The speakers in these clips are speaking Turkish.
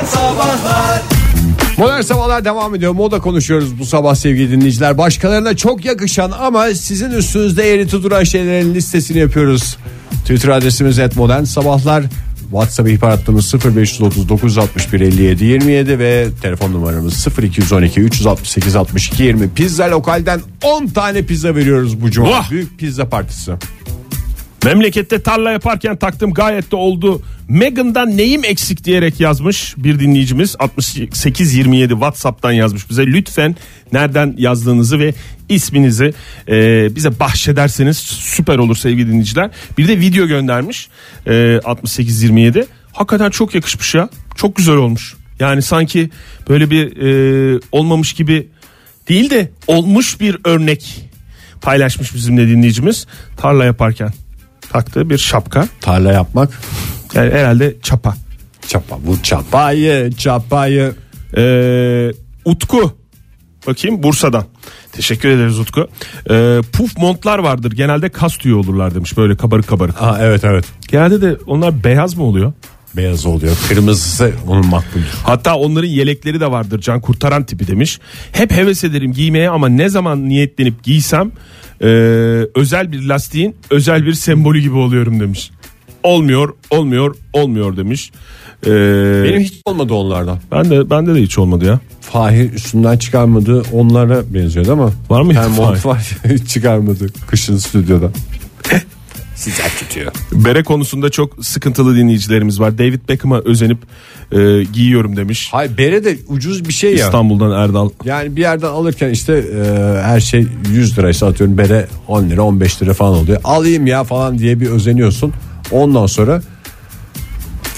Modern Sabahlar Modern Sabahlar devam ediyor. Moda konuşuyoruz bu sabah sevgili dinleyiciler. Başkalarına çok yakışan ama sizin üstünüzde eğriti duran şeylerin listesini yapıyoruz. Twitter adresimiz et modern sabahlar. WhatsApp ihbar hattımız 0539 61 57 27 ve telefon numaramız 0212 368 62 20. Pizza lokalden 10 tane pizza veriyoruz bu cuma. Vah! Büyük pizza partisi. Memlekette tarla yaparken taktım gayet de oldu. Megan'dan neyim eksik diyerek yazmış bir dinleyicimiz 6827 WhatsApp'tan yazmış bize. Lütfen nereden yazdığınızı ve isminizi e, bize bahşederseniz süper olur sevgili dinleyiciler. Bir de video göndermiş e, 6827. Hakikaten çok yakışmış ya. Çok güzel olmuş. Yani sanki böyle bir e, olmamış gibi değil de olmuş bir örnek paylaşmış bizimle dinleyicimiz tarla yaparken taktığı bir şapka. Tarla yapmak Yani herhalde çapa. çapa bu çapayı çapayı. Ee, Utku bakayım Bursa'dan. Teşekkür ederiz Utku. Ee, puf montlar vardır. Genelde kas tüyü olurlar demiş. Böyle kabarık kabarık. Ha, evet evet Genelde de onlar beyaz mı oluyor? beyaz oluyor kırmızısı onun makbuldür. Hatta onların yelekleri de vardır. Can kurtaran tipi demiş. Hep heves ederim giymeye ama ne zaman niyetlenip giysem e, özel bir lastiğin özel bir sembolü gibi oluyorum demiş. Olmuyor, olmuyor, olmuyor demiş. Ee, Benim hiç olmadı onlardan. ben de bende de hiç olmadı ya. Fahir üstünden çıkarmadığı onlara benziyor değil mi? Var mı Yani hiç mont Fahir? var çıkarmadı kışın stüdyoda. Sıcak tutuyor. Bere konusunda çok sıkıntılı dinleyicilerimiz var. David Beckham'a özenip e, giyiyorum demiş. Hayır bere de ucuz bir şey ya. İstanbul'dan Erdal. Yani bir yerden alırken işte e, her şey 100 liraysa atıyorum bere 10 lira 15 lira falan oluyor. Alayım ya falan diye bir özeniyorsun. Ondan sonra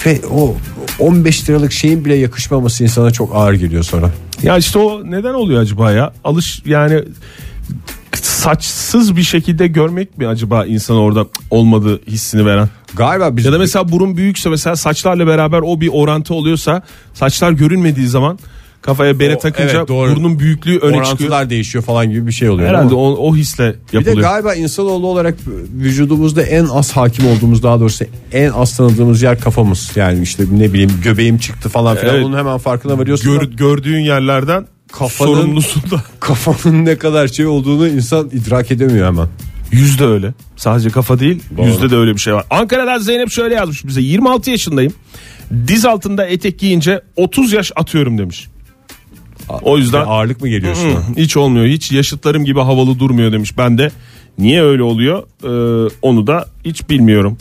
ve o 15 liralık şeyin bile yakışmaması insana çok ağır geliyor sonra. Ya işte o neden oluyor acaba ya? Alış yani saçsız bir şekilde görmek mi acaba insan orada olmadığı hissini veren? Galiba biz Ya da mesela burun büyükse mesela saçlarla beraber o bir orantı oluyorsa saçlar görünmediği zaman kafaya bere O- takınca evet, doğru. burnun büyüklüğü öne çıkıyor. orantılar değişiyor falan gibi bir şey oluyor. Herhalde o, o hisle Bir de yapılıyor. galiba insanoğlu olarak vücudumuzda en az hakim olduğumuz daha doğrusu en az tanıdığımız yer kafamız. Yani işte ne bileyim göbeğim çıktı falan filan Evet. onun hemen farkına varıyorsun. Gör- da gördüğün yerlerden Kafanın- sorumlusun da. kafanın ne kadar şey olduğunu insan idrak edemiyor hemen. Yüzde öyle. Sadece kafa değil Doğru. yüzde de öyle bir şey var. Ankara'dan Zeynep şöyle yazmış bize 26 yaşındayım. Diz altında etek giyince 30 yaş atıyorum demiş. O yüzden Ve ağırlık mı geliyor şuna? Hiç olmuyor. Hiç yaşıtlarım gibi havalı durmuyor demiş. Ben de niye öyle oluyor Ee, onu da hiç bilmiyorum.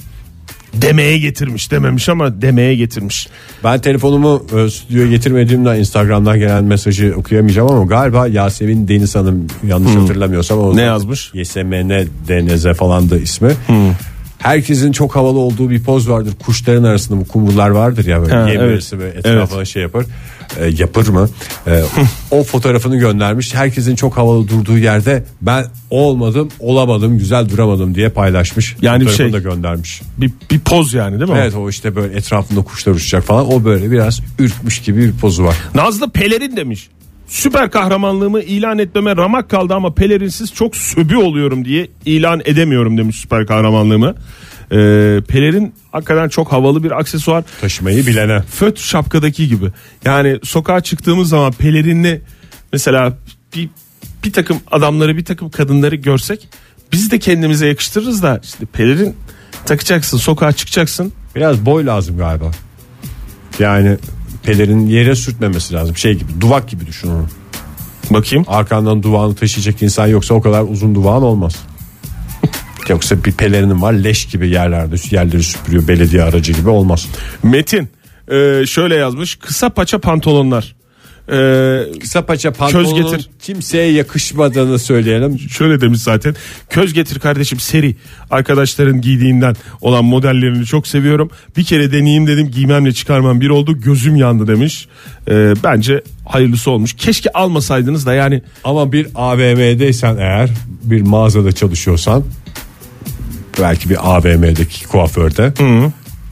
Demeye getirmiş dememiş ama demeye getirmiş. Ben telefonumu e, stüdyoya getirmediğimden Instagram'dan gelen mesajı okuyamayacağım ama galiba Yasemin Deniz Hanım yanlış hatırlamıyorsam o Ne yazmış? YSMN DNZ falan da ismi. Herkesin çok havalı olduğu bir poz vardır. Kuşların arasında bu kumrular vardır ya böyle Ha, yem evet. böyle etrafına şey yapar. E, yapır mı? E, o fotoğrafını göndermiş. Herkesin çok havalı durduğu yerde ben olmadım, olamadım, güzel duramadım diye paylaşmış. Yani bir şey- da göndermiş. Bir, bir poz yani değil mi? Evet o işte böyle etrafında kuşlar uçacak falan. O böyle biraz ürkmüş gibi bir pozu var. Nazlı pelerin demiş. Süper kahramanlığımı ilan etmeme ramak kaldı ama pelerinsiz çok söbü oluyorum diye ilan edemiyorum demiş süper kahramanlığımı. Ee, pelerin hakikaten çok havalı bir aksesuar. Taşımayı bilene. Föt şapkadaki gibi. Yani sokağa çıktığımız zaman pelerinli mesela bir, bir takım adamları bir takım kadınları görsek biz de kendimize yakıştırırız da işte pelerin takacaksın sokağa çıkacaksın. Biraz boy lazım galiba. Yani pelerin yere sürtmemesi lazım. Şey gibi duvak gibi düşün onu. Bakayım. Arkandan duvağını taşıyacak insan yoksa o kadar uzun duvağın olmaz. Yoksa bir pelerinin var leş gibi yerlerde yerleri süpürüyor belediye aracı gibi olmaz. Metin e, şöyle yazmış kısa paça pantolonlar. E, Kısa paça pantolonun getir. kimseye yakışmadığını söyleyelim. şöyle demiş zaten. Köz getir kardeşim seri. Arkadaşların giydiğinden olan modellerini çok seviyorum. Bir kere deneyeyim dedim giymemle çıkarmam bir oldu gözüm yandı demiş. E, bence hayırlısı olmuş. Keşke almasaydınız da yani Ama bir AVM'deysen eğer bir mağazada çalışıyorsan belki bir AVM'deki kuaförde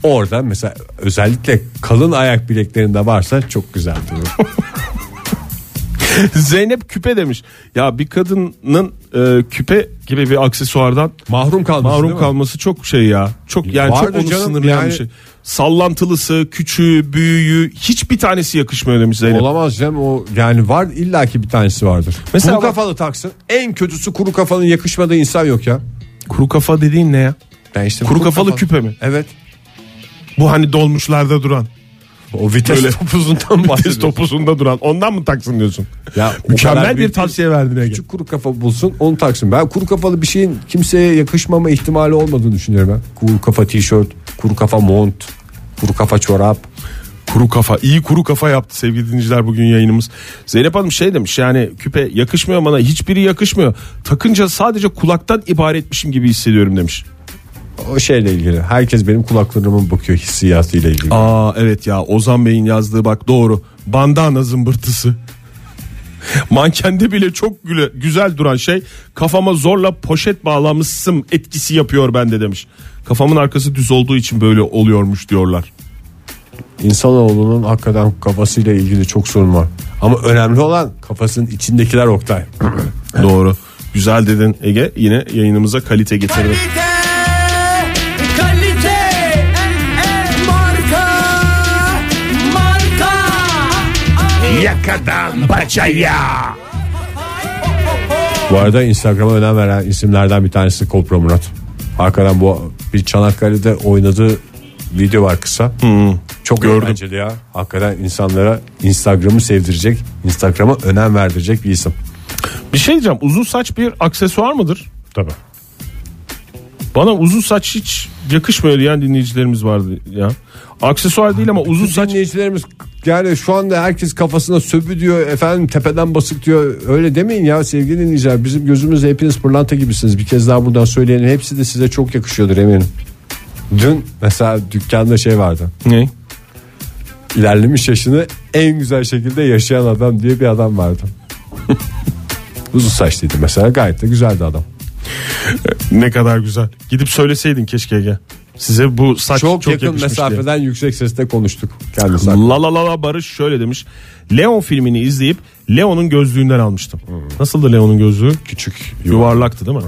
orada mesela özellikle kalın ayak bileklerinde varsa çok güzel durur. Zeynep küpe demiş. Ya bir kadının e, küpe gibi bir aksesuardan Mahrum kalması mahrum kalması çok şey ya. Çok yani Vardır çok onu canım, sınırlayan yani bir şey. Sallantılısı, küçüğü, büyüğü hiçbir tanesi yakışmıyor demiş Zeynep. Olamaz canım o yani var illaki bir tanesi vardır. Mesela kuru kafalı taksın. En kötüsü kuru kafanın yakışmadığı insan yok ya. Kuru kafa dediğin ne ya? Ben işte Kuru kafalı küpe mi? Evet. Bu hani dolmuşlarda duran. O vites Böyle- topuzundan Vites topuzunda duran. Ondan mı taksın diyorsun? Ya Mükemmel bir büyük tavsiye verdin Ege. Küçük kuru kafa bulsun onu taksın. Ben kuru kafalı bir şeyin kimseye yakışmama ihtimali olmadığını düşünüyorum ben. Kuru kafa tişört, kuru kafa mont, kuru kafa çorap. Kuru kafa iyi kuru kafa yaptı sevgili dinleyiciler bugün yayınımız. Zeynep Hanım şey demiş yani küpe yakışmıyor bana hiçbiri yakışmıyor. Takınca sadece kulaktan ibaretmişim gibi hissediyorum demiş. O şeyle ilgili. Herkes benim kulaklarıma bakıyor hissiyatıyla ilgili. Aa evet ya Ozan Bey'in yazdığı bak doğru. Bandana zımbırtısı. Mankende bile çok güle, güzel duran şey kafama zorla poşet bağlamışsın etkisi yapıyor bende demiş. Kafamın arkası düz olduğu için böyle oluyormuş diyorlar. İnsanoğlunun hakikaten kafasıyla ilgili çok sorun var. Ama önemli olan kafasının içindekiler Oktay. Doğru. Güzel dedin Ege. Yine yayınımıza kalite getirdin. Kalite, Yakadan paçaya. Bu arada Instagram'a önem veren isimlerden bir tanesi Kopra Murat. Hakikaten bu bir Çanakkale'de oynadığı video var kısa. Çok Gördüm. eğlenceli ya. Hakikaten insanlara Instagram'ı sevdirecek, Instagram'a önem verdirecek bir isim. Bir şey diyeceğim. Uzun saç bir aksesuar mıdır? Tabii. Bana uzun saç hiç yakışmıyor diyen dinleyicilerimiz vardı ya. Aksesuar değil ama uzun saç Dinleyicilerimiz yani şu anda herkes kafasına söbü diyor efendim tepeden basık diyor öyle demeyin ya sevgili dinleyiciler bizim gözümüzde hepiniz pırlanta gibisiniz bir kez daha buradan söyleyelim hepsi de size çok yakışıyordur eminim. Dün mesela dükkanda şey vardı ne? ilerlemiş yaşını en güzel şekilde yaşayan adam diye bir adam vardı. Uzun saçlıydı mesela gayet de güzeldi adam. Ne kadar güzel. Gidip söyleseydin keşke Ege. Size bu saç Çok, çok, yakın mesafeden yüksek sesle konuştuk kendisi. diye. La la la la Barış şöyle demiş. Leon filmini izleyip Leon'un gözlüğünden almıştım. Nasıldı Leon'un gözlüğü? Küçük Yuvarlaktı değil mi?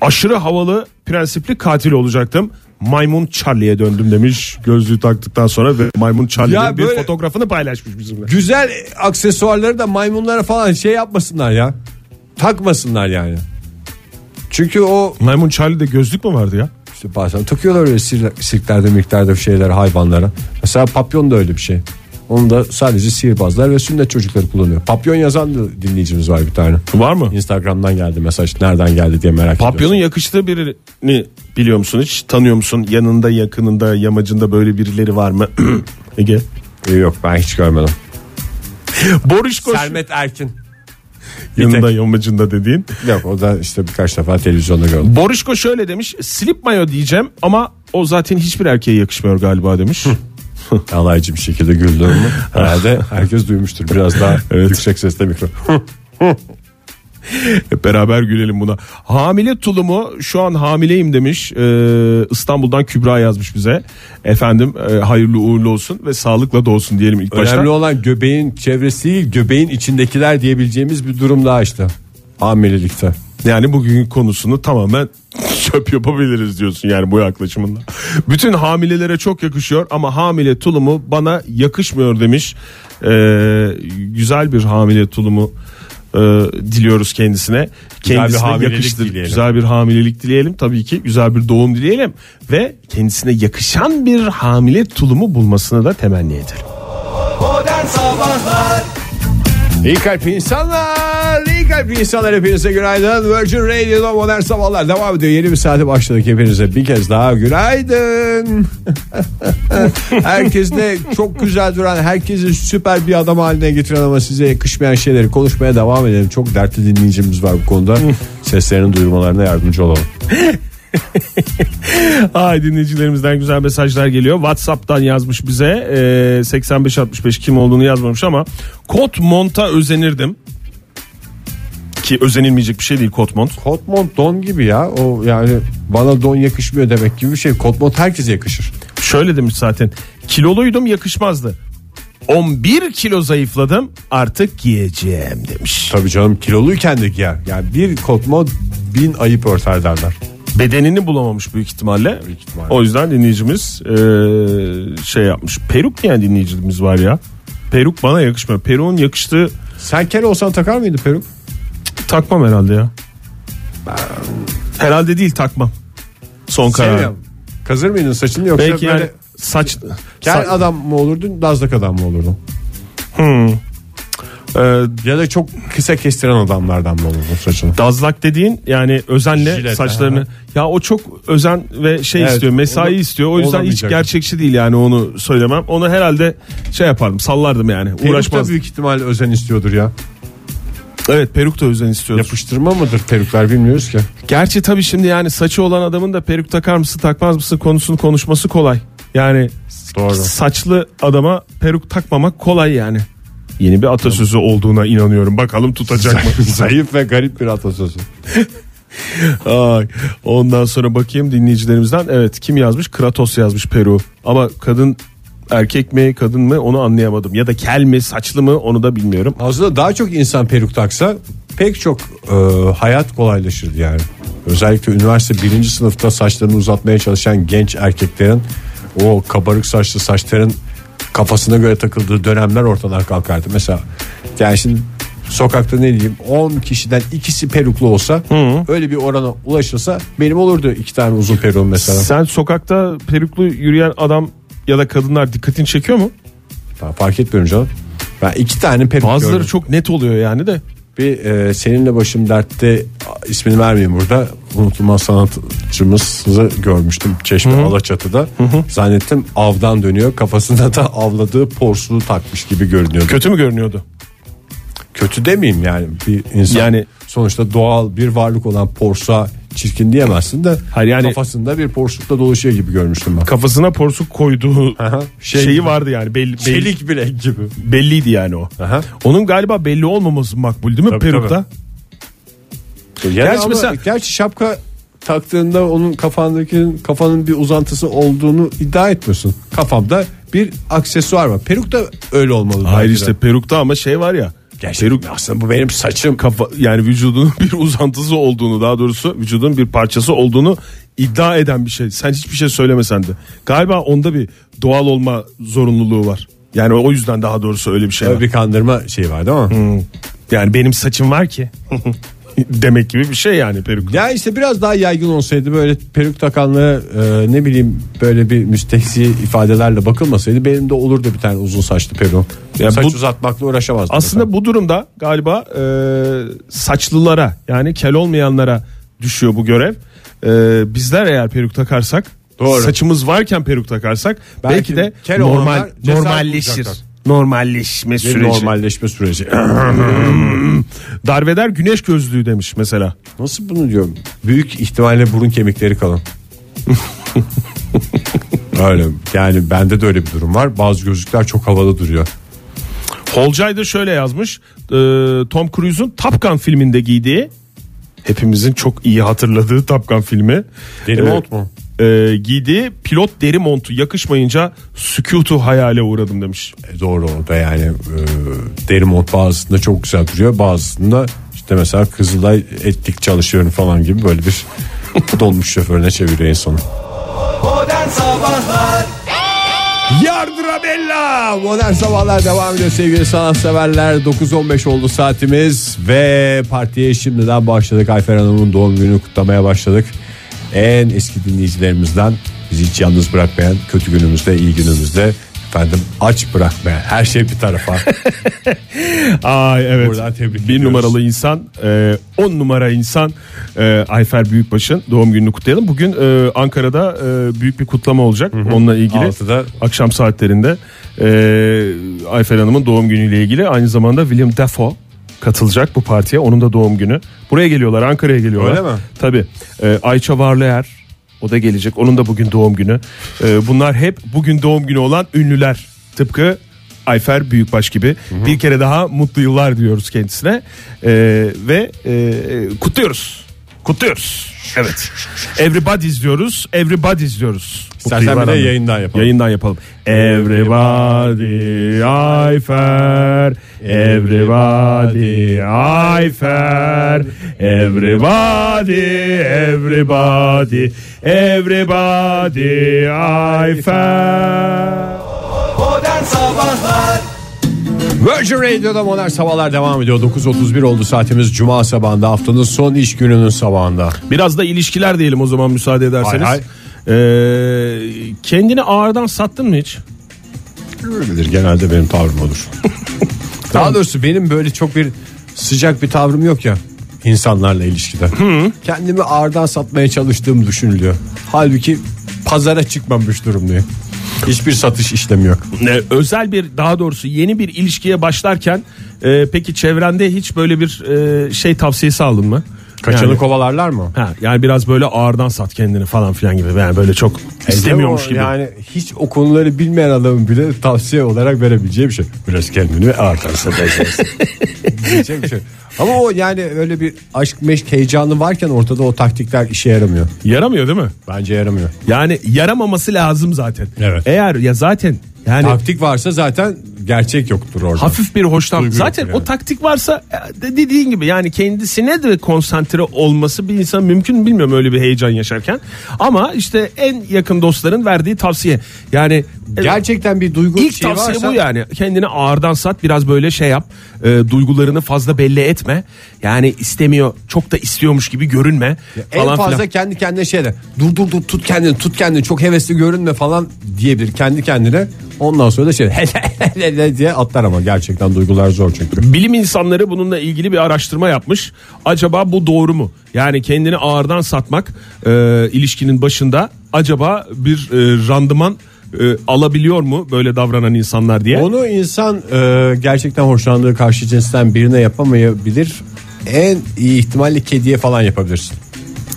Aşırı havalı prensipli katil olacaktım. Maymun Charlie'ye döndüm demiş gözlüğü taktıktan sonra ve Maymun Charlie'nin bir fotoğrafını paylaşmış bizimle. Güzel aksesuarları da maymunlara falan şey yapmasınlar ya. Takmasınlar yani. Çünkü o Maymun Charlie'de gözlük mü vardı ya? işte bazen takıyorlar öyle sir- sirklerde miktarda şeyler hayvanlara. Mesela papyon da öyle bir şey. Onu da sadece sihirbazlar ve sünnet çocukları kullanıyor. Papyon yazan da dinleyicimiz var bir tane. Var mı? Instagram'dan geldi mesaj. Nereden geldi diye merak Papyonun ediyorsun. yakıştığı birini biliyor musun hiç? Tanıyor musun? Yanında, yakınında, yamacında böyle birileri var mı? Ege. Yok ben hiç görmedim. Borişko. Sermet Erkin. Yanında, yamacında dediğin. Yok o da işte birkaç defa televizyonda gördüm. Borişko şöyle demiş. Slip mayo diyeceğim ama o zaten hiçbir erkeğe yakışmıyor galiba demiş. Alaycı bir şekilde güldüğümü herhalde herkes duymuştur. Biraz daha yüksek sesle mikro. Hep beraber gülelim buna. Hamile tulumu şu an hamileyim demiş. Ee, İstanbul'dan Kübra yazmış bize. Efendim e, hayırlı uğurlu olsun ve sağlıkla doğsun diyelim ilk başta. Önemli olan göbeğin çevresi değil göbeğin içindekiler diyebileceğimiz bir durum daha işte. Hamilelikte. Yani bugün konusunu tamamen çöp yapabiliriz diyorsun yani bu yaklaşımında. Bütün hamilelere çok yakışıyor ama hamile tulumu bana yakışmıyor demiş. Ee, güzel bir hamile tulumu e, diliyoruz kendisine. Güzel bir Kendisine hamilelik yakıştır. dileyelim. Güzel bir hamilelik dileyelim tabii ki. Güzel bir doğum dileyelim ve kendisine yakışan bir hamile tulumu bulmasını da temenni edelim. Modern Sabahlar İyi kalp insanlar, iyi kalp insanlar hepinize günaydın. Virgin Radio'da modern sabahlar devam ediyor. Yeni bir saate başladık hepinize bir kez daha günaydın. Herkes de çok güzel duran, herkesi süper bir adam haline getiren ama size yakışmayan şeyleri konuşmaya devam edelim. Çok dertli dinleyicimiz var bu konuda. Seslerinin duyurmalarına yardımcı olalım. Ay dinleyicilerimizden güzel mesajlar geliyor. WhatsApp'tan yazmış bize. Ee, 8565 kim olduğunu yazmamış ama kot monta özenirdim. Ki özenilmeyecek bir şey değil kot mont. Kot mont don gibi ya. O yani bana don yakışmıyor demek gibi bir şey. Kot mont herkese yakışır. Şöyle demiş zaten. Kiloluydum yakışmazdı. 11 kilo zayıfladım artık giyeceğim demiş. Tabii canım kiloluyken de giyer. Yani bir kot mont bin ayıp örter derler. Bedenini bulamamış büyük ihtimalle. Büyük ihtimalle. O yüzden dinleyicimiz e, şey yapmış. Peruk diyen dinleyicimiz var ya. Peruk bana yakışmıyor. Peruk'un yakıştığı Sen kel olsan takar mıydın peruk? takmam herhalde ya. Herhalde değil takmam. Son karar. Sevmiyorum. Kazır mıydın saçını yoksa Belki böyle yani saç kel sa- adam mı olurdun dazlak adam mı olurdun? Hmm. Ee, Ya da çok kısa kestiren adamlardan mı olurdun saçını? Dazlak dediğin yani özenle Jilet, saçlarını aha. ya o çok özen ve şey Evet, istiyor mesai onu- istiyor o yüzden hiç gerçekçi değil yani onu söylemem onu herhalde şey yapardım sallardım yani Peruk uğraşmaz büyük ihtimalle özen istiyordur ya. evet peruk da özen istiyordur Yapıştırma mıdır peruklar bilmiyoruz ki. gerçi tabii şimdi yani saçı olan adamın da peruk takar mısın takmaz mısın konusunu konuşması kolay yani Doğru. saçlı adama peruk takmamak kolay yani yeni bir atasözü olduğuna inanıyorum bakalım tutacak mı Zayıf ve garip bir atasözü. Ay, ondan sonra bakayım dinleyicilerimizden. Evet kim yazmış? Kratos yazmış Peru. Ama kadın erkek mi kadın mı onu anlayamadım. Ya da kel mi saçlı mı onu da bilmiyorum. Aslında daha çok insan peruk taksa pek çok e, hayat kolaylaşırdı yani. Özellikle üniversite birinci sınıfta saçlarını uzatmaya çalışan genç erkeklerin o kabarık saçlı saçların kafasına göre takıldığı dönemler ortadan kalkardı. Mesela yani şimdi sokakta ne diyeyim 10 kişiden ikisi peruklu olsa öyle bir orana ulaşılsa benim olurdu iki tane uzun peruğum mesela. Sen sokakta peruklu yürüyen adam ya da kadınlar dikkatini çekiyor mu? Ben fark etmiyorum canım. Ben iki tane peruk Bazıları gördüm. çok net oluyor yani de. Bir e, seninle başım dertte ismini vermeyeyim burada. Unutulmaz sanatçımızı görmüştüm Çeşme Alaçatı'da. Zannettim avdan dönüyor. Kafasında da avladığı porsulu takmış gibi görünüyordu. Kötü mü görünüyordu? Kötü demeyeyim yani bir insan. Yani- sonuçta doğal bir varlık olan porsuğa çirkin diyemezsin de Hayır yani- kafasında bir porsukla dolaşıyor gibi görmüştüm ben. Kafasına porsuk koyduğu Aha, şey şeyi gibi. vardı yani belli, belli, Çelik bilek gibi. belliydi yani o. Aha. Onun galiba belli olmaması makbul değil mi Tabii, perukta? Gerçi ama mesela- gerçi şapka taktığında onun kafandaki kafanın bir uzantısı olduğunu iddia etmiyorsun. Kafamda bir aksesuar var. Peruk da öyle olmalı. Hayır bence de. işte perukta ama şey var ya. Gerçekten Peruk aslında bu benim saçım. kafa yani vücudunun bir uzantısı olduğunu daha doğrusu vücudun bir parçası olduğunu iddia eden bir şey. Sen hiçbir şey söylemesen de. Galiba onda bir doğal olma zorunluluğu var. Yani o yüzden daha doğrusu öyle bir şey var. Öyle bir kandırma şeyi var değil mi? Yani benim saçım var ki. Demek gibi bir şey yani peruk. Ya işte biraz daha yaygın olsaydı böyle peruk takanlara e, ne bileyim böyle bir müstehsi ifadelerle bakılmasaydı benim de olurdu bir tane uzun saçlı peruğum. Ya Saç bu- uzatmakla uğraşamazdım. Aslında bu durumda galiba e, saçlılara yani kel olmayanlara düşüyor bu görev. E, bizler eğer peruk takarsak Doğru. saçımız varken peruk takarsak belki, Belki de normal normalleşir. bulacaklar. Normalleşme bir süreci. normalleşme süreci. Darveder güneş gözlüğü demiş mesela. Nasıl bunu diyorum? Büyük ihtimalle burun kemikleri kalın. öyle yani bende de öyle bir durum var. Bazı gözlükler çok havalı duruyor. Holcay da şöyle yazmış. e, Tom Cruise'un Top Gun filminde giydiği hepimizin çok iyi hatırladığı Top Gun filmi. Deri E, mont mu? E, giydiği pilot deri montu yakışmayınca sükutu hayale uğradım demiş. E, doğru o da yani e, deri mont bazısında çok güzel duruyor. Bazısında işte mesela Kızılay etlik çalışıyorum falan gibi böyle bir dolmuş şoförüne çeviriyor en sonu. Modern Sabahlar Yardıra bella Modern sabahlar devam ediyor sevgili sanatseverler 9.15 oldu saatimiz ve partiye şimdiden başladık Ayfer Hanım'ın doğum gününü kutlamaya başladık en eski dinleyicilerimizden bizi hiç yalnız bırakmayan kötü günümüzde iyi günümüzde efendim aç bırakmayan her şey bir tarafa Ay evet. Buradan tebrik bir ediyoruz. numaralı insan, 10 numara insan e, Ayfer Büyükbaş'ın doğum gününü kutlayalım. Bugün e, Ankara'da e, büyük bir kutlama olacak. Onunla ilgili Altıda. akşam saatlerinde e, Ayfer Hanım'ın doğum günüyle ilgili aynı zamanda William Dafoe katılacak bu partiye. Onun da doğum günü. Buraya geliyorlar, Ankara'ya geliyorlar. Öyle mi? Tabii. E, Ayça Varlıer o da gelecek. Onun da bugün doğum günü. E, bunlar hep bugün doğum günü olan ünlüler. Tıpkı Ayfer Büyükbaş gibi. Bir kere daha mutlu yıllar diyoruz kendisine. E, ve e, kutluyoruz. Kutluyoruz. Evet. Everybody izliyoruz. Everybody izliyoruz. İstersen bir de yayından yapalım. Yayından yapalım. Everybody Ayfer. Everybody Ayfer. Everybody, everybody, everybody Ayfer. Modern Sabahlar Virgin Radio'da modern sabahlar devam ediyor. 9.31 oldu saatimiz Cuma sabahında haftanın son iş gününün sabahında. Biraz da ilişkiler diyelim o zaman müsaade ederseniz. Hay Ee, kendini ağırdan sattın mı hiç? Öyledir genelde benim tavrım olur. Daha doğrusu benim böyle çok bir sıcak bir tavrım yok ya insanlarla ilişkide. Kendimi ağırdan satmaya çalıştığım düşünülüyor. Halbuki pazara çıkmamış durumdayım. Hiçbir satış işlemi yok. Ee, özel bir daha doğrusu yeni bir ilişkiye başlarken e, peki çevrende hiç böyle bir e, şey tavsiyesi aldın mı? Kaçanı yani, kovalarlar mı? ha, yani biraz böyle ağırdan sat kendini falan filan gibi. Yani böyle çok istemiyormuş gibi. Yani hiç o konuları bilmeyen adamın bile tavsiye olarak verebileceği bir şey. Biraz kendini ağırdan satacaksın. Diyecek bir şey. Ama o yani öyle bir aşk meşk heyecanı varken ortada o taktikler işe yaramıyor. Yaramıyor değil mi? Bence yaramıyor. Yani yaramaması lazım zaten. Evet. Eğer ya zaten yani Taktik varsa zaten gerçek yoktur orada. hafif bir hoşlan. Zaten yoktur o yani. taktik varsa de- dediğin gibi yani kendisine de konsantre olması bir insan mümkün mü bilmiyorum öyle bir heyecan yaşarken. Ama işte en yakın dostların verdiği tavsiye. Yani e, Gerçekten bir duygu İlk şey tavsiye varsa bu yani. Kendini ağırdan sat biraz böyle şey yap. E, duygularını fazla belli etme. Yani istemiyor çok da istiyormuş gibi görünme en falan fazla filan. kendi kendine şey de dur dur dur tut kendini tut kendini çok hevesli görünme falan diyebilir kendi kendine. Ondan sonra da şey diye atlar ama gerçekten duygular zor çünkü. Bilim insanları bununla ilgili bir araştırma yapmış. Acaba bu doğru mu? Yani kendini ağırdan satmak e, ilişkinin başında acaba bir e, randıman e, alabiliyor mu böyle davranan insanlar diye? Onu insan e, gerçekten hoşlandığı karşı cinsten birine yapamayabilir. En iyi ihtimalle kediye falan yapabilirsin.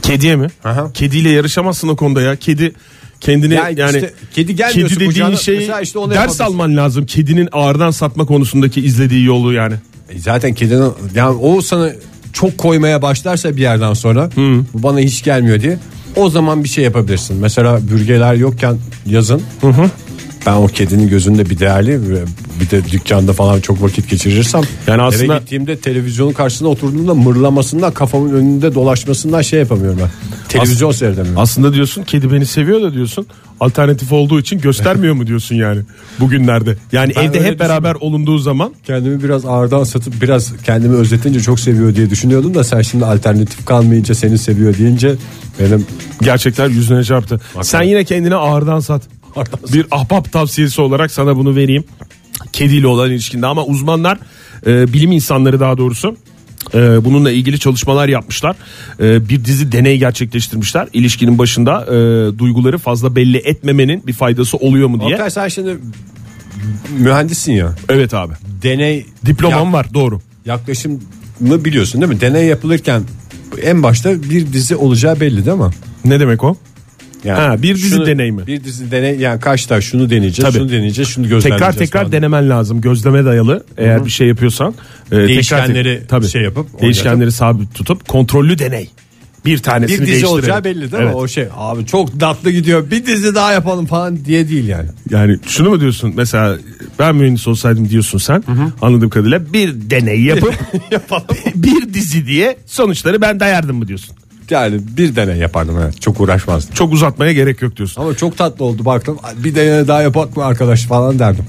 Kediye mi? Aha. Kediyle yarışamazsın o konuda ya. Kedi kendini Ya yani işte kedi gelmiyorsa kedi dediğin şey işte ders yapabilirsin. alman lazım. Kedinin ağırdan satma konusundaki izlediği yolu yani. E Zaten kedinin yani o sana çok koymaya başlarsa bir yerden sonra bu bana hiç gelmiyor diye o zaman bir şey yapabilirsin. Mesela bürgeler yokken yazın ben o kedinin gözünde bir değerli bir de dükkanda falan çok vakit geçirirsem Yani aslında- eve gittiğimde televizyonun karşısında oturduğumda mırlamasından kafamın önünde dolaşmasından şey yapamıyorum ben. Televizyon seyredemiyorum. Aslında diyorsun kedi beni seviyor da diyorsun. Alternatif olduğu için göstermiyor mu diyorsun yani bugünlerde. Yani Ben evde hep beraber olunduğu zaman Kendimi biraz ağırdan satıp biraz kendimi özletince çok seviyor diye düşünüyordum da sen şimdi alternatif kalmayınca seni seviyor deyince benim gerçekler yüzüne çarptı. Sen yine kendini ağırdan sat. Bir ahbap tavsiyesi olarak sana bunu vereyim. Kediyle olan ilişkinde ama uzmanlar e, bilim insanları daha doğrusu e, bununla ilgili çalışmalar yapmışlar. E, bir dizi deney gerçekleştirmişler. İlişkinin başında e, duyguları fazla belli etmemenin bir faydası oluyor mu diye. Oktay sen şimdi mühendissin ya. Evet abi. Deney Diplomam yak- var doğru. yaklaşımını biliyorsun değil mi? Deney yapılırken en başta bir dizi olacağı belli değil mi? Ne demek o? Yani Ha, bir dizi deney mi? Bir dizi deney yani kaçta şunu deneyeceğiz, Tabii. şunu deneyeceğiz, şunu gözlemleyeceğiz. Tekrar tekrar falan. denemen lazım. Gözleme dayalı eğer bir şey yapıyorsan. e, Değişkenleri tekrar- şey yapıp değişkenleri sabit tutup kontrollü deney. Bir tanesini bir dizi olacağı belli değil mi? Evet. O şey abi çok tatlı gidiyor. Bir dizi daha yapalım falan diye değil yani. Yani şunu mu diyorsun mesela ben mühendis olsaydım diyorsun sen anladığım kadarıyla bir deney yapıp bir dizi diye sonuçları ben dayardım mı diyorsun. Yani bir deney yapardım evet. Çok uğraşmazdım. Çok uzatmaya gerek yok diyorsun. Ama çok tatlı oldu baktım. Bir deney daha yapak mı arkadaş falan derdim.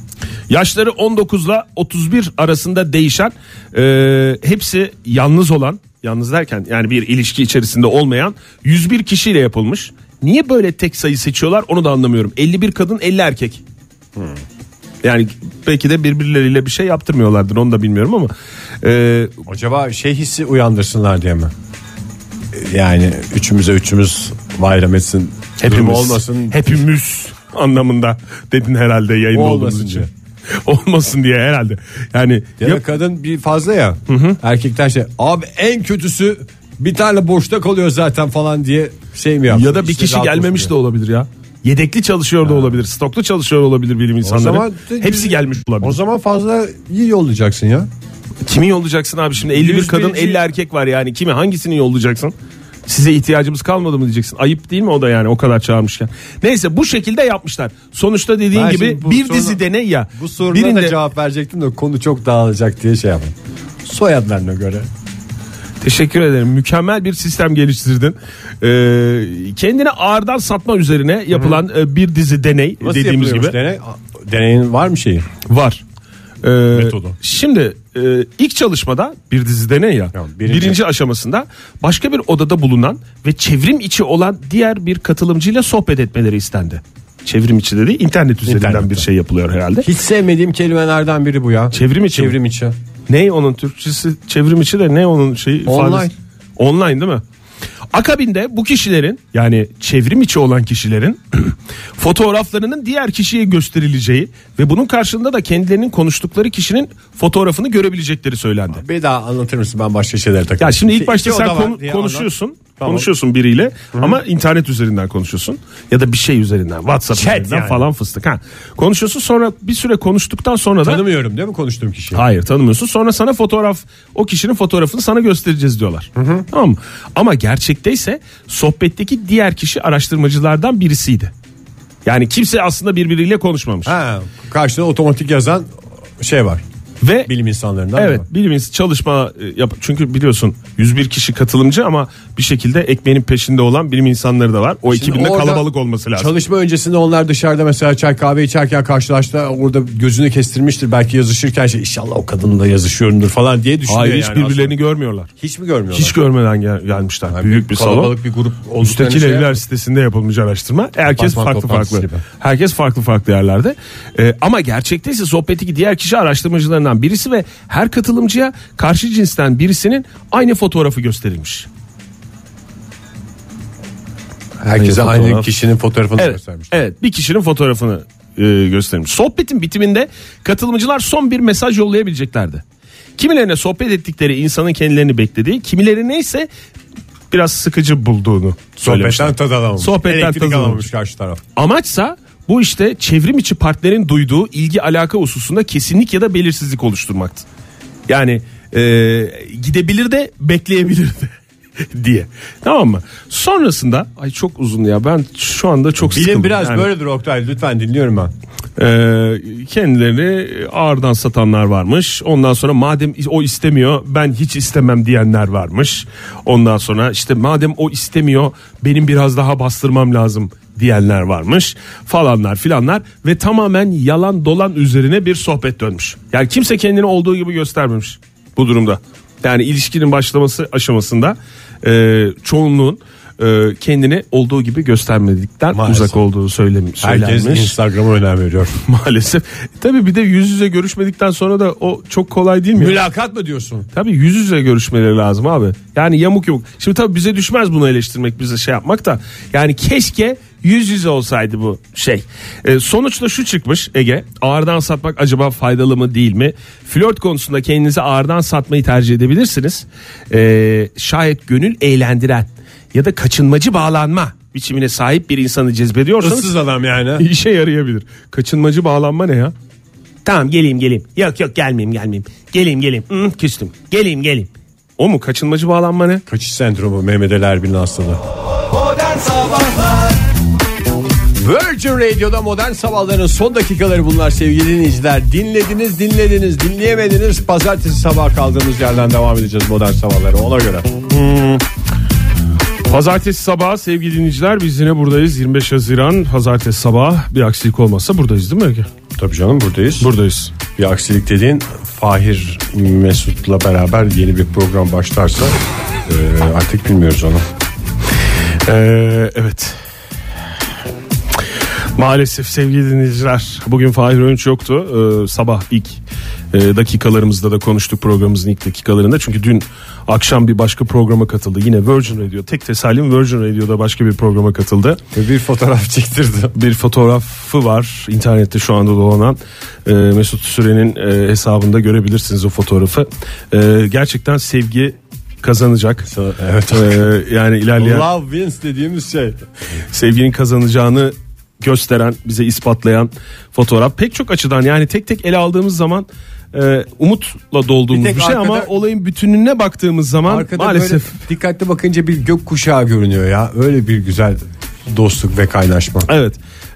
Yaşları 19 ile 31 arasında değişen e, hepsi yalnız olan yalnız derken yani bir ilişki içerisinde olmayan 101 kişiyle yapılmış. Niye böyle tek sayı seçiyorlar onu da anlamıyorum. 51 kadın 50 erkek. Yani belki de birbirleriyle bir şey yaptırmıyorlardır onu da bilmiyorum ama e, Acaba şey hissi uyandırsınlar diye mi? Yani üçümüze üçümüz bayram etsin. hepimiz durumu olmasın. hepimiz anlamında dedin herhalde yayında olduğumuz için. diye. Olmasın diye herhalde. Yani Ya ya- da kadın bir fazla ya. Erkekler şey abi en kötüsü bir tane boşta kalıyor zaten falan diye şey mi yapsın? Ya da bir İşte kişi gelmemiş olsun de olabilir ya. Yedekli çalışıyor da olabilir. Stoklu çalışıyor olabilir bilim insanları. zaman de- Hepsi gelmiş diye. olabilir. O zaman fazla iyi yollayacaksın ya. Kimi yollayacaksın abi şimdi 51 101. kadın 50 erkek var yani kimi hangisini yollayacaksın? Size ihtiyacımız kalmadı mı diyeceksin. Ayıp değil mi o da yani o kadar çağırmışken. Neyse bu şekilde yapmışlar. Sonuçta dediğin Ben gibi şimdi bu bir soruna- dizi deney ya. Bu soruna Birinde da cevap verecektim de konu çok dağılacak diye şey yaptım. Soyadlarına göre. Teşekkür ederim. Mükemmel bir sistem geliştirdin. Ee, kendine ağırdan satma üzerine yapılan e, bir dizi deney Nasıl dediğimiz gibi deney? Deneyin var mı şeyi? var. Ee, Metodu. Şimdi e, ilk çalışmada bir dizi deney ya. Tamam, birinci. birinci. aşamasında başka bir odada bulunan ve çevrim içi olan diğer bir katılımcıyla sohbet etmeleri istendi. Çevrim içi dediği internet üzerinden İnternette. bir şey yapılıyor herhalde. Hiç sevmediğim kelimelerden biri bu ya. Çevrim içi? Çevrim içi. Ne onun Türkçesi çevrim içi de ne onun şeyi Online. ifadesi? Online değil mi? Akabinde bu kişilerin yani çevrim içi olan kişilerin fotoğraflarının diğer kişiye gösterileceği ve bunun karşılığında da kendilerinin konuştukları kişinin fotoğrafını görebilecekleri söylendi. Bir daha anlatır mısın ben başka şeylere takıyorum. Ya şimdi ilk başta iki sen oda var konu- diye konuşuyorsun. Tamam. Konuşuyorsun biriyle ama internet üzerinden konuşuyorsun ya da bir şey üzerinden WhatsApp Chat üzerinden yani. falan fıstık ha. Konuşuyorsun sonra bir süre konuştuktan sonra da Tanımıyorum değil mi konuştuğum kişiyi? Hayır tanımıyorsun. Sonra sana fotoğraf o kişinin fotoğrafını sana göstereceğiz diyorlar. Tamam mı? Ama gerçekte ise sohbetteki diğer kişi araştırmacılardan birisiydi. Yani kimse aslında birbiriyle konuşmamış. Ha, karşıda otomatik yazan şey var. Ve Bilim insanlarından Evet mı? bilim çalışma e, yap çünkü biliyorsun 101 kişi katılımcı ama bir şekilde ekmeğinin peşinde olan bilim insanları da var. O Şimdi ekibinde orada kalabalık olması lazım. Çalışma öncesinde onlar dışarıda mesela çay kahve içerken karşılaştı. Orada gözünü kestirmiştir. Belki yazışırken şey inşallah o kadınla yazışıyorumdur falan diye düşünüyor Hayır hiç yani birbirlerini aslında. görmüyorlar. Hiç mi görmüyorlar? Hiç görmeden gel- gelmişler. Yani Büyük bir salon. kalabalık bir grup Müstakil şey evler yap- sitesinde yapılmış araştırma. Herkes Apartman farklı farklı. gibi. Herkes farklı farklı yerlerde. Ee, ama gerçekte ise sohbetteki diğer kişi araştırmacılarından birisi ve her katılımcıya karşı cinsten birisinin aynı fotoğrafı gösterilmiş. Herkese Aynı aynı fotoğraf. kişinin fotoğrafını Evet, göstermiş. evet bir kişinin fotoğrafını e, göstermiş. Sohbetin bitiminde katılımcılar son bir mesaj yollayabileceklerdi. Kimilerine sohbet ettikleri insanın kendilerini beklediği, kimilerine ise biraz sıkıcı bulduğunu söylemişler. Sohbetten tad alamamış. Sohbetten tad alamamış karşı taraf. Amaçsa bu işte çevrim içi partnerin duyduğu ilgi alaka hususunda kesinlik ya da belirsizlik oluşturmaktı. Yani e, gidebilir de bekleyebilir de diye. Tamam mı? Sonrasında ay çok uzun ya ben şu anda çok Bilim sıkıldım. biraz Yani, böyledir Oktay lütfen dinliyorum ben. e, kendilerini ağırdan satanlar varmış. Ondan sonra madem o istemiyor ben hiç istemem diyenler varmış. Ondan sonra işte madem o istemiyor benim biraz daha bastırmam lazım diyenler varmış falanlar filanlar ve tamamen yalan dolan üzerine bir sohbet dönmüş. Yani kimse kendini olduğu gibi göstermemiş bu durumda. Yani ilişkinin başlaması aşamasında e, çoğunluğun e, kendini olduğu gibi göstermedikten Maalesef. uzak olduğu söylem, Herkes söylenmiş. Instagram'a önem veriyor. Maalesef. Tabii bir de yüz yüze görüşmedikten sonra da o çok kolay değil mi? Mülakat mı diyorsun? Tabii yüz yüze görüşmeleri lazım abi. Yani yamuk yamuk. Şimdi tabii bize düşmez bunu eleştirmek, bize şey yapmak da. Yani keşke yüz yüze olsaydı bu şey. Ee, sonuçta şu çıkmış Ege. Ağırdan satmak acaba faydalı mı değil mi? Flört konusunda kendinizi ağırdan satmayı tercih edebilirsiniz. Ee, şayet gönül eğlendiren ya da kaçınmacı bağlanma biçimine sahip bir insanı cezbediyorsanız Issız adam yani. işe yarayabilir. Kaçınmacı bağlanma ne ya? Tamam geleyim geleyim. Yok yok gelmeyeyim gelmeyeyim. Geleyim geleyim. Hı, küstüm. Geleyim geleyim. O mu kaçınmacı bağlanma ne? Kaçış sendromu Mehmet Ali Erbil'in hastalığı. Modern Sabahlar Virgin Radio'da modern sabahların son dakikaları bunlar sevgili dinleyiciler. Dinlediniz dinlediniz dinleyemediniz. Pazartesi sabah kaldığımız yerden devam edeceğiz modern sabahları ona göre. Pazartesi sabahı sevgili dinleyiciler biz yine buradayız. 25 Haziran pazartesi sabah bir aksilik olmazsa buradayız değil mi Ege? Tabii canım buradayız. Buradayız. Bir aksilik dediğin Fahir Mesut'la beraber yeni bir program başlarsa e, artık bilmiyoruz onu. Ee, evet. Maalesef sevgili dinleyiciler bugün Fahir Öğünç yoktu. Ee, sabah ilk e, dakikalarımızda da konuştuk programımızın ilk dakikalarında. Çünkü dün akşam bir başka programa katıldı. Yine Virgin Radio. Tek tesalim Virgin Radio'da başka bir programa katıldı. Ve bir fotoğraf çektirdi. Bir fotoğrafı var internette şu anda dolanan e, Mesut Süren'in e, hesabında görebilirsiniz o fotoğrafı. E, gerçekten sevgi kazanacak. Evet. E, yani ilerleyen Love wins dediğimiz şey. sevginin kazanacağını gösteren, bize ispatlayan fotoğraf. Pek çok açıdan yani tek tek ele aldığımız zaman e, umutla dolduğumuz Bir bir, şey ama arkada- olayın bütününe baktığımız zaman maalesef böyle dikkatli bakınca bir gök kuşağı görünüyor ya. Öyle bir güzel dostluk ve kaynaşma. Evet.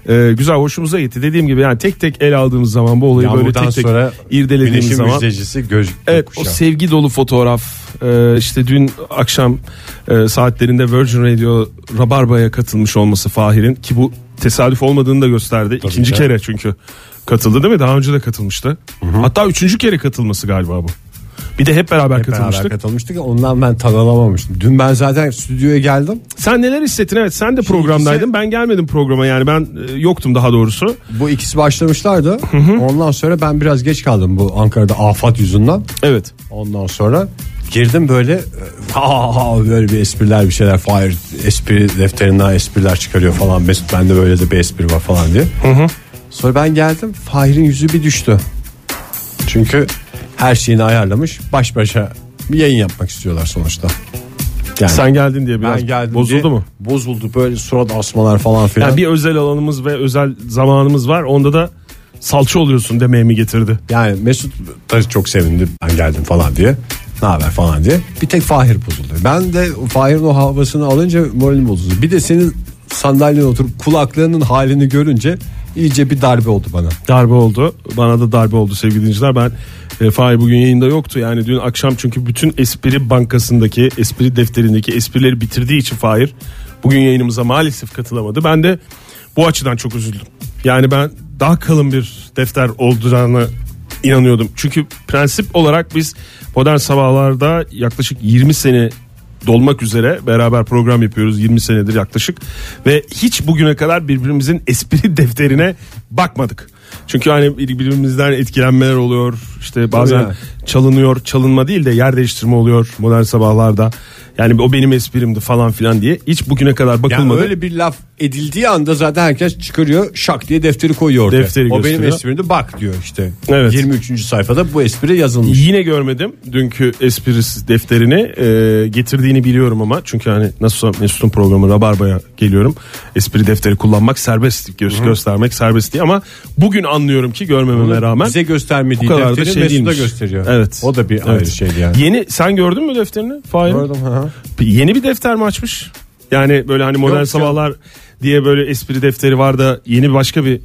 Ee, güzel hoşumuza gitti. Dediğim gibi yani tek tek ele aldığımız zaman bu olayı böyle Yağmurdan tek tek sonra irdelediğimiz zaman müjdecisi göz, Evet gökkuşağı. o sevgi dolu fotoğraf e, işte dün akşam e, saatlerinde Virgin Radio Rabarba'ya katılmış olması Fahir'in ki bu tesadüf olmadığını da gösterdi. İkinci ki. kere çünkü katıldı değil mi? Daha önce de katılmıştı. Hatta üçüncü kere katılması galiba bu. Bir de hep beraber Hep beraber katılmıştık. katılmıştık. Ondan ben tad alamamıştım. Dün ben zaten stüdyoya geldim. Sen neler hissettin? Evet sen de programdaydın. Ben gelmedim programa yani ben e, yoktum daha doğrusu. Bu ikisi başlamışlardı. Ondan sonra ben biraz geç kaldım bu Ankara'da afat yüzünden. Evet. Ondan sonra girdim böyle e, ha, ha, böyle bir espriler bir şeyler Fahir espri defterinden espriler çıkarıyor falan. Mesut bende böyle de bir espri var falan diye. Sonra ben geldim Fahir'in yüzü bir düştü. Çünkü her şeyini ayarlamış. Baş başa bir yayın yapmak istiyorlar sonuçta. Yani Sen geldin diye biraz ben geldim bozuldu diye mu? Bozuldu böyle surat asmalar falan filan. Yani bir özel alanımız ve özel zamanımız var. Onda da salça oluyorsun demeye mi getirdi? Yani Mesut da çok sevindi ben geldim falan diye. Ne haber falan diye. Bir tek Fahir bozuldu. Ben de Fahir'in o havasını alınca moralim bozuldu. Bir de senin sandalyene oturup kulaklarının halini görünce iyice bir darbe oldu bana. Darbe oldu. Bana da darbe oldu sevgili dinleyiciler. Ben e, Fahir bugün yayında yoktu. Yani dün akşam çünkü bütün espri bankasındaki, espri defterindeki esprileri bitirdiği için Fahir bugün yayınımıza maalesef katılamadı. Ben de bu açıdan çok üzüldüm. Yani ben daha kalın bir defter olacağını inanıyordum. Çünkü prensip olarak biz modern sabahlarda yaklaşık 20 sene dolmak üzere beraber program yapıyoruz 20 senedir yaklaşık ve hiç bugüne kadar birbirimizin espri defterine bakmadık. Çünkü hani birbirimizden etkilenmeler oluyor işte bazen yani. çalınıyor çalınma değil de yer değiştirme oluyor modern sabahlarda. Yani o benim esprimdi falan filan diye hiç bugüne kadar Yani bakılmadı. öyle bir laf edildiği anda zaten herkes çıkarıyor şak diye defteri koyuyor ortaya. Defteri o benim esprimde bak diyor işte. Evet. 23. sayfada bu espri yazılmış. Yine görmedim dünkü espri defterini e, getirdiğini biliyorum ama çünkü hani nasıl Mesut'un programı Rabarba'ya geliyorum. Espri defteri kullanmak serbest gö- göstermek serbest diye ama bugün anlıyorum ki görmememe rağmen Bize göstermediği bu kadar da defteri şey Mesut'a değilmiş. gösteriyor. Evet. O da bir Evet. ayrı şeydi yani. Yeni sen gördün mü defterini? Fahir? Gördüm, hı hı. Yeni bir defter mi açmış? Yani böyle hani modern Yok canım. sabahlar diye böyle espri defteri var da yeni başka bir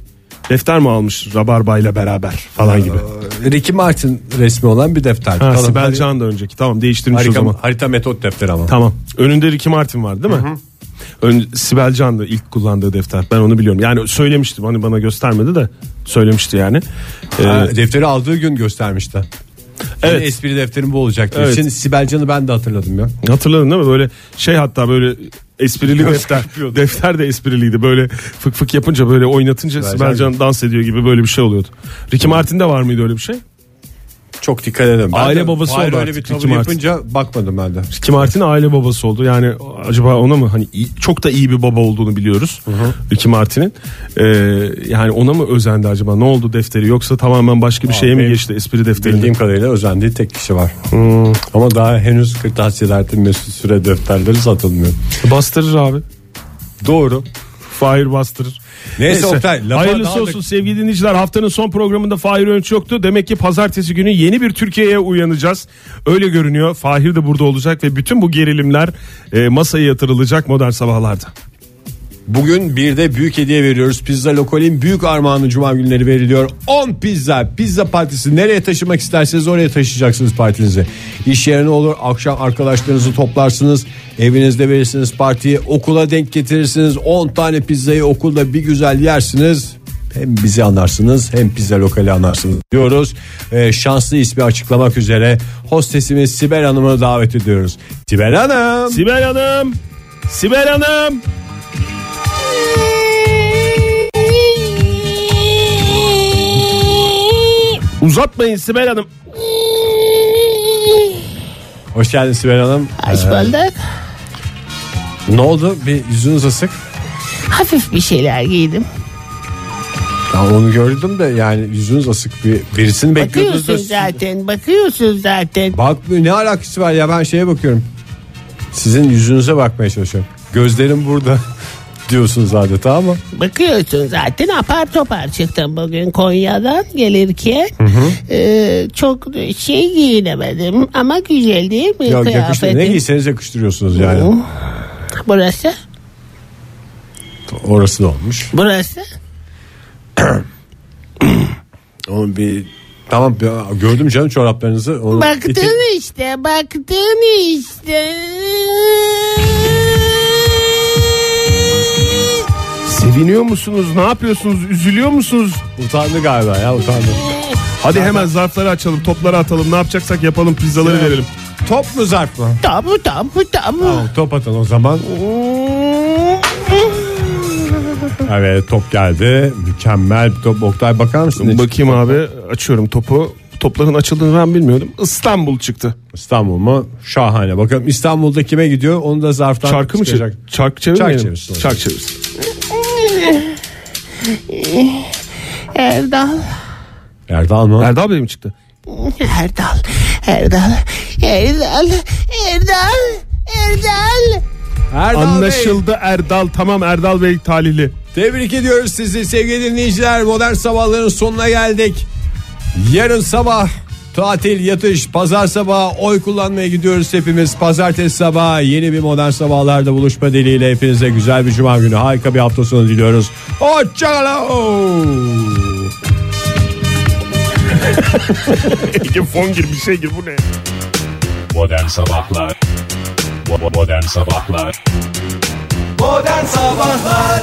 defter mi almış Rabarba ile beraber falan gibi. Ricky Martin resmi olan bir defter. Ha, Kalın Sibel hari- Can da önceki tamam değiştirmiş o harita, zaman. harita metot defteri ama. Tamam. Önünde Ricky Martin var değil mi? Ön, Sibel Can da ilk kullandığı defter. Ben onu biliyorum. Yani söylemiştim. Hani bana göstermedi de söylemişti yani. Ee, Ha, defteri aldığı gün göstermişti. Evet. Evet. espri defterim bu olacak diye. Evet. Şimdi Sibel Can'ı ben de hatırladım ya. hatırladın değil mi? Böyle şey hatta böyle esprili defter. defter de espriliydi. Böyle fık fık yapınca böyle oynatınca Sibel Can dans ediyor gibi böyle bir şey oluyordu. Ricky Martin'de var mıydı öyle bir şey? Çok dikkat edin. Ben Aile de babası oldu öyle bir tavır yapınca bakmadım ben de. Ricky Martin aile babası oldu. Yani acaba ona mı hani iyi- çok da iyi bir baba olduğunu biliyoruz. Ricky Martin'in. Ee, yani ona mı özendi acaba? Ne oldu defteri yoksa tamamen başka bir şeye mi geçti espri defterinde? Bildiğim kadarıyla özendiği tek kişi var. Hmm. Ama daha henüz kırtasiyelerde Mesut Süre defterleri satılmıyor. Bastırır abi. Doğru. Fahir bastırır. Neyse Oktay, lafa Hayırlısı daha da- olsun sevgili dinleyiciler. Haftanın son programında Fahir Önç yoktu. Demek ki pazartesi günü yeni bir Türkiye'ye uyanacağız. Öyle görünüyor. Fahir de burada olacak ve bütün bu gerilimler e, masaya yatırılacak modern sabahlarda. Bugün bir de büyük hediye veriyoruz. Pizza Lokal'in büyük armağanı cuma günleri veriliyor. 10 pizza. Pizza partisi nereye taşımak isterseniz oraya taşıyacaksınız partinizi. İş yerine olur. Akşam arkadaşlarınızı toplarsınız. Evinizde verirsiniz partiyi. Okula denk getirirsiniz. 10 tane pizzayı okulda bir güzel yersiniz. Hem bizi anlarsınız hem pizza lokali anlarsınız diyoruz. Ee, şanslı ismi açıklamak üzere hostesimiz Sibel Hanım'ı davet ediyoruz. Sibel Hanım. Sibel Hanım. Sibel Hanım. Uzatmayın Sibel Hanım. Hoş geldin Sibel Hanım. Hoş bulduk. Ne oldu? Bir yüzünüz asık. Hafif bir şeyler giydim. Ya onu gördüm de yani yüzünüz asık bir birisini bekliyordunuz da. Bakıyorsun zaten, bakıyorsun zaten. Bakmıyor ne alakası var ya ben şeye bakıyorum. Sizin yüzünüze bakmaya çalışıyorum. Gözlerim burada. Diyorsunuz adeta ama. Bakıyorsun zaten apar topar çıktım bugün Konya'dan gelirken. Ee, çok şey giyinemedim ama güzel değil mi Ya kıyafetim? ne giyseniz yakıştırıyorsunuz yani. Burası, Orası da olmuş. burası. Onun bir tamam gördüm canım çoraplarınızı. Onu Baktın iti- işte, baktın işte. Seviniyor musunuz? Ne yapıyorsunuz? Üzülüyor musunuz? utandı galiba ya utandı. Hadi hemen zarfları açalım, topları atalım. Ne yapacaksak yapalım, pizzaları verelim. Top mu zarf mı? Tamam, tamam, tamam. Tamam, top atın o zaman. Evet top geldi. Mükemmel bir top. Oktay bakar mısın? ne çıktı? Bakayım abi, açıyorum topu. Topların açıldığını ben bilmiyordum. İstanbul çıktı. İstanbul mu? Şahane. Bakalım İstanbul'da kime gidiyor? Onu da zarftan Çarkı mı çıkacak. çevir? Çark çevirmeyelim. Çark çevirsin. Çark çevirsin. Erdal, Erdal mı? Erdal Bey mi çıktı? Erdal, Erdal, Erdal, Erdal, Erdal. Erdal Bey. Anlaşıldı Erdal. Tamam Erdal Bey talihli. Tebrik ediyoruz sizi sevgili dinleyiciler. Modern sabahların sonuna geldik. Yarın sabah tatil yatış pazar sabahı oy kullanmaya gidiyoruz hepimiz. Pazartesi sabahı yeni bir modern sabahlarda buluşma dileğiyle hepinize güzel bir cuma günü harika bir hafta sonu diliyoruz. Hoşçakalın. Ege fon gir bir şey gir bu ne? Modern Sabahlar Modern Sabahlar Modern Sabahlar